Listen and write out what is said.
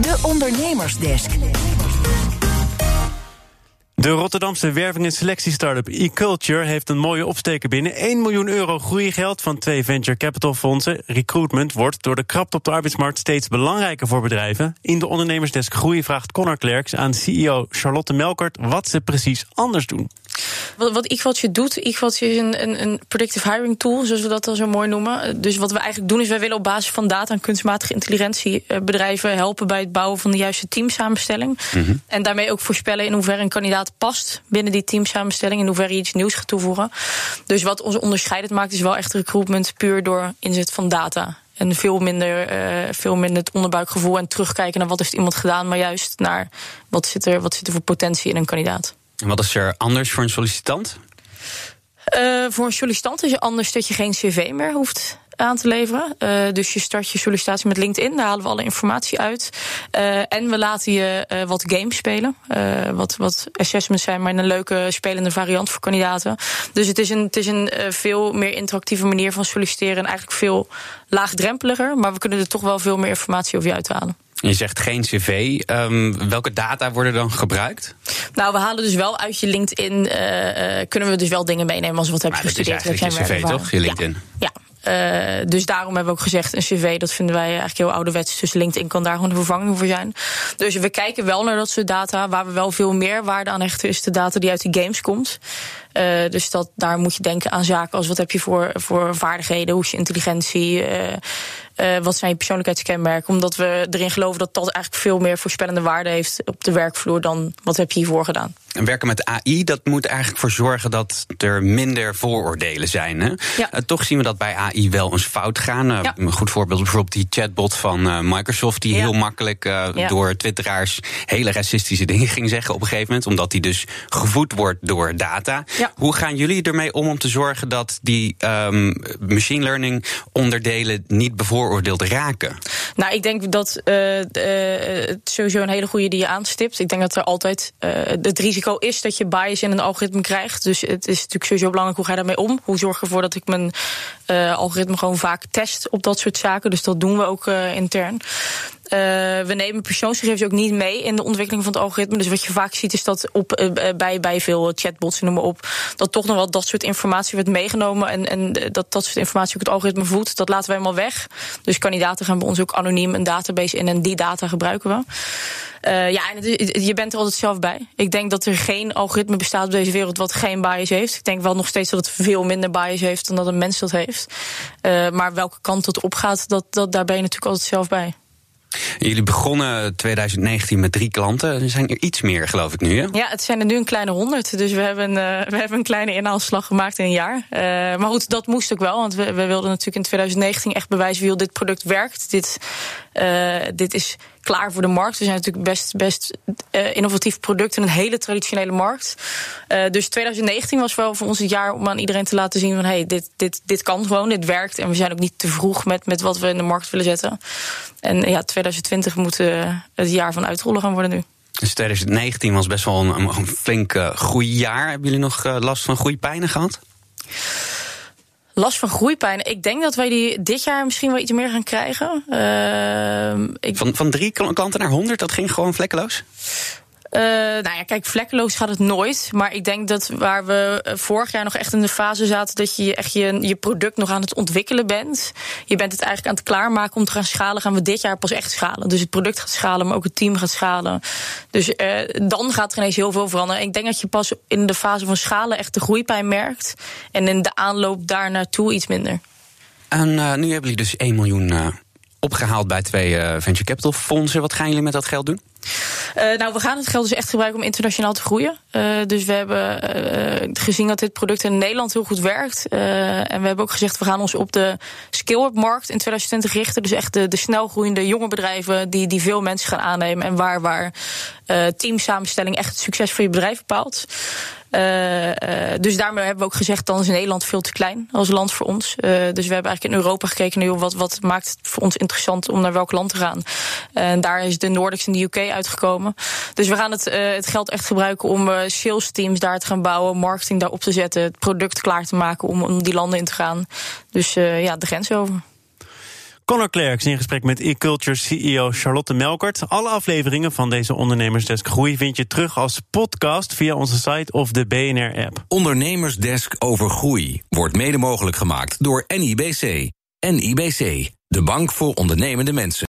De Ondernemersdesk. De Rotterdamse werving- en selectie-startup eCulture heeft een mooie opsteker binnen. 1 miljoen euro groeigeld van twee venture capital fondsen. Recruitment wordt door de krapte op de arbeidsmarkt steeds belangrijker voor bedrijven. In de ondernemersdesk Groei vraagt Connor Klerks aan CEO Charlotte Melkert wat ze precies anders doen. Wat, wat eQualtje doet, eQualtje is een, een, een predictive hiring tool, zoals we dat al zo mooi noemen. Dus wat we eigenlijk doen is, wij willen op basis van data en kunstmatige intelligentie eh, bedrijven helpen bij het bouwen van de juiste teamsamenstelling. En daarmee ook voorspellen in hoeverre een kandidaat past binnen die teamsamenstelling, in hoeverre je iets nieuws gaat toevoegen. Dus wat ons onderscheidend maakt, is wel echt recruitment puur door inzet van data. En veel minder, eh, veel minder het onderbuikgevoel en terugkijken naar wat heeft iemand gedaan, maar juist naar wat zit er, wat zit er voor potentie in een kandidaat. En wat is er anders voor een sollicitant? Eh, voor een sollicitant is het anders dat je geen cv meer hoeft aan te leveren. Eh, dus je start je sollicitatie met LinkedIn, daar halen we alle informatie uit. Eh, en we laten je wat games spelen. Wat, wat assessments zijn, maar een leuke spelende variant voor kandidaten. Dus het is een, het is een veel meer interactieve manier van solliciteren. En eigenlijk veel laagdrempeliger. Maar we kunnen er toch wel veel meer informatie over je uithalen. Je zegt geen cv. Ehm, welke data worden dan gebruikt? Nou, we halen dus wel uit je LinkedIn. eh, eh, kunnen we dus wel dingen meenemen als wat heb je Maar dat is gestudeerd? eigenlijk je cv, toch? Je LinkedIn. Ja. ja. Eh, dus daarom hebben we ook gezegd, een cv, dat vinden wij eigenlijk heel ouderwets. Dus LinkedIn kan daar gewoon de vervanging voor zijn. Dus we kijken wel naar dat soort data. Waar we wel veel meer waarde aan hechten, is de data die uit de games komt. Dus dat, daar moet je denken aan zaken als wat heb je voor, voor vaardigheden, hoe is je intelligentie, eh, wat zijn je persoonlijkheidskenmerken. Omdat we erin geloven dat dat eigenlijk veel meer voorspellende waarde heeft op de werkvloer dan wat heb je hiervoor gedaan. En werken met AI, dat moet eigenlijk voor zorgen dat er minder vooroordelen zijn. Hè? Ja. Eh, toch zien we dat bij AI wel eens fout gaan. Eh, Ja. Een goed voorbeeld is bijvoorbeeld die chatbot van Microsoft, die Ja. heel makkelijk door twitteraars hele racistische dingen ging zeggen op een gegeven moment. Omdat die dus gevoed wordt door data. Ja. Hoe gaan jullie ermee om om te zorgen dat die ehm, machine learning onderdelen niet bevooroordeeld raken? Nou, ik denk dat eh, eh, het sowieso een hele goede die je aanstipt. Ik denk dat er altijd eh, het risico is dat je bias in een algoritme krijgt. Dus het is natuurlijk sowieso belangrijk hoe ga je daarmee om. Hoe zorg ik ervoor dat ik mijn algoritme gewoon vaak test op dat soort zaken. Dus dat doen we ook intern. We nemen persoonsgegevens ook niet mee in de ontwikkeling van het algoritme. Dus wat je vaak ziet is dat op, bij, bij veel chatbots, noem maar op, dat toch nog wel dat soort informatie wordt meegenomen. En, en dat dat soort informatie ook het algoritme voedt. Dat laten we helemaal weg. Dus kandidaten gaan bij ons ook anoniem een database in en die data gebruiken we. Eh, ja, en je bent er altijd zelf bij. Ik denk dat er geen algoritme bestaat op deze wereld wat geen bias heeft. Ik denk wel nog steeds dat het veel minder bias heeft dan dat een mens dat heeft. Eh, maar welke kant het opgaat, dat, dat, daar ben je natuurlijk altijd zelf bij. Jullie begonnen 2019 met drie klanten. Er zijn er iets meer, geloof ik nu. Hè? Ja, het zijn er nu een kleine honderd. Dus we hebben, eh, we hebben een kleine inhaalslag gemaakt in een jaar. Eh, maar goed, dat moest ook wel. Want we, we wilden natuurlijk in 2019 echt bewijzen wie dit product werkt. Dit, eh, dit is klaar voor de markt. We zijn natuurlijk best, best eh, innovatief product in een hele traditionele markt. Eh, dus 2019 was wel voor ons het jaar om aan iedereen te laten zien van hey, dit, dit, dit kan gewoon, dit werkt. En we zijn ook niet te vroeg met, met wat we in de markt willen zetten. En ja, 2020 moet eh, het jaar van uitrollen gaan worden nu. Dus 2019 was best wel een, een flink groeijaar. Hebben jullie nog last van groeipijnen gehad? Last van groeipijn. Ik denk dat wij die dit jaar misschien wel iets meer gaan krijgen. Uh, ik... van, van drie klanten naar honderd, dat ging gewoon vlekkeloos? Uh, nou ja, kijk, vlekkeloos gaat het nooit. Maar ik denk dat waar we vorig jaar nog echt in de fase zaten... dat je echt je, je product nog aan het ontwikkelen bent. Je bent het eigenlijk aan het klaarmaken om te gaan schalen. Gaan we dit jaar pas echt schalen. Dus het product gaat schalen, maar ook het team gaat schalen. Dus uh, dan gaat er ineens heel veel veranderen. Ik denk dat je pas in de fase van schalen echt de groeipijn merkt. En in de aanloop daar naartoe iets minder. En nu hebben jullie dus 1 miljoen opgehaald bij twee venture capital fondsen. Wat gaan jullie met dat geld doen? Uh, nou, we gaan het geld dus echt gebruiken om internationaal te groeien. Uh, dus we hebben gezien dat dit product in Nederland heel goed werkt. en we hebben ook gezegd, we gaan ons op de skill-up markt in 2020 richten. Dus echt de, de snelgroeiende jonge bedrijven die, die veel mensen gaan aannemen. En waar, waar teamsamenstelling echt het succes van je bedrijf bepaalt. Uh, uh, dus daarmee hebben we ook gezegd, dan is Nederland veel te klein als land voor ons. Uh, dus we hebben eigenlijk in Europa gekeken naar wat, wat maakt het voor ons interessant om naar welk land te gaan. En daar is de Nordics en de UK uitgekomen. Dus we gaan het, het geld echt gebruiken om sales teams daar te gaan bouwen, marketing daarop te zetten, het product klaar te maken om, om die landen in te gaan. Dus ja, de grens over. Conor Clerks in gesprek met e-culture CEO Charlotte Melkert. Alle afleveringen van deze Ondernemersdesk Groei vind je terug als podcast via onze site of de BNR-app. Ondernemersdesk over groei wordt mede mogelijk gemaakt door NIBC. NIBC, de bank voor ondernemende mensen.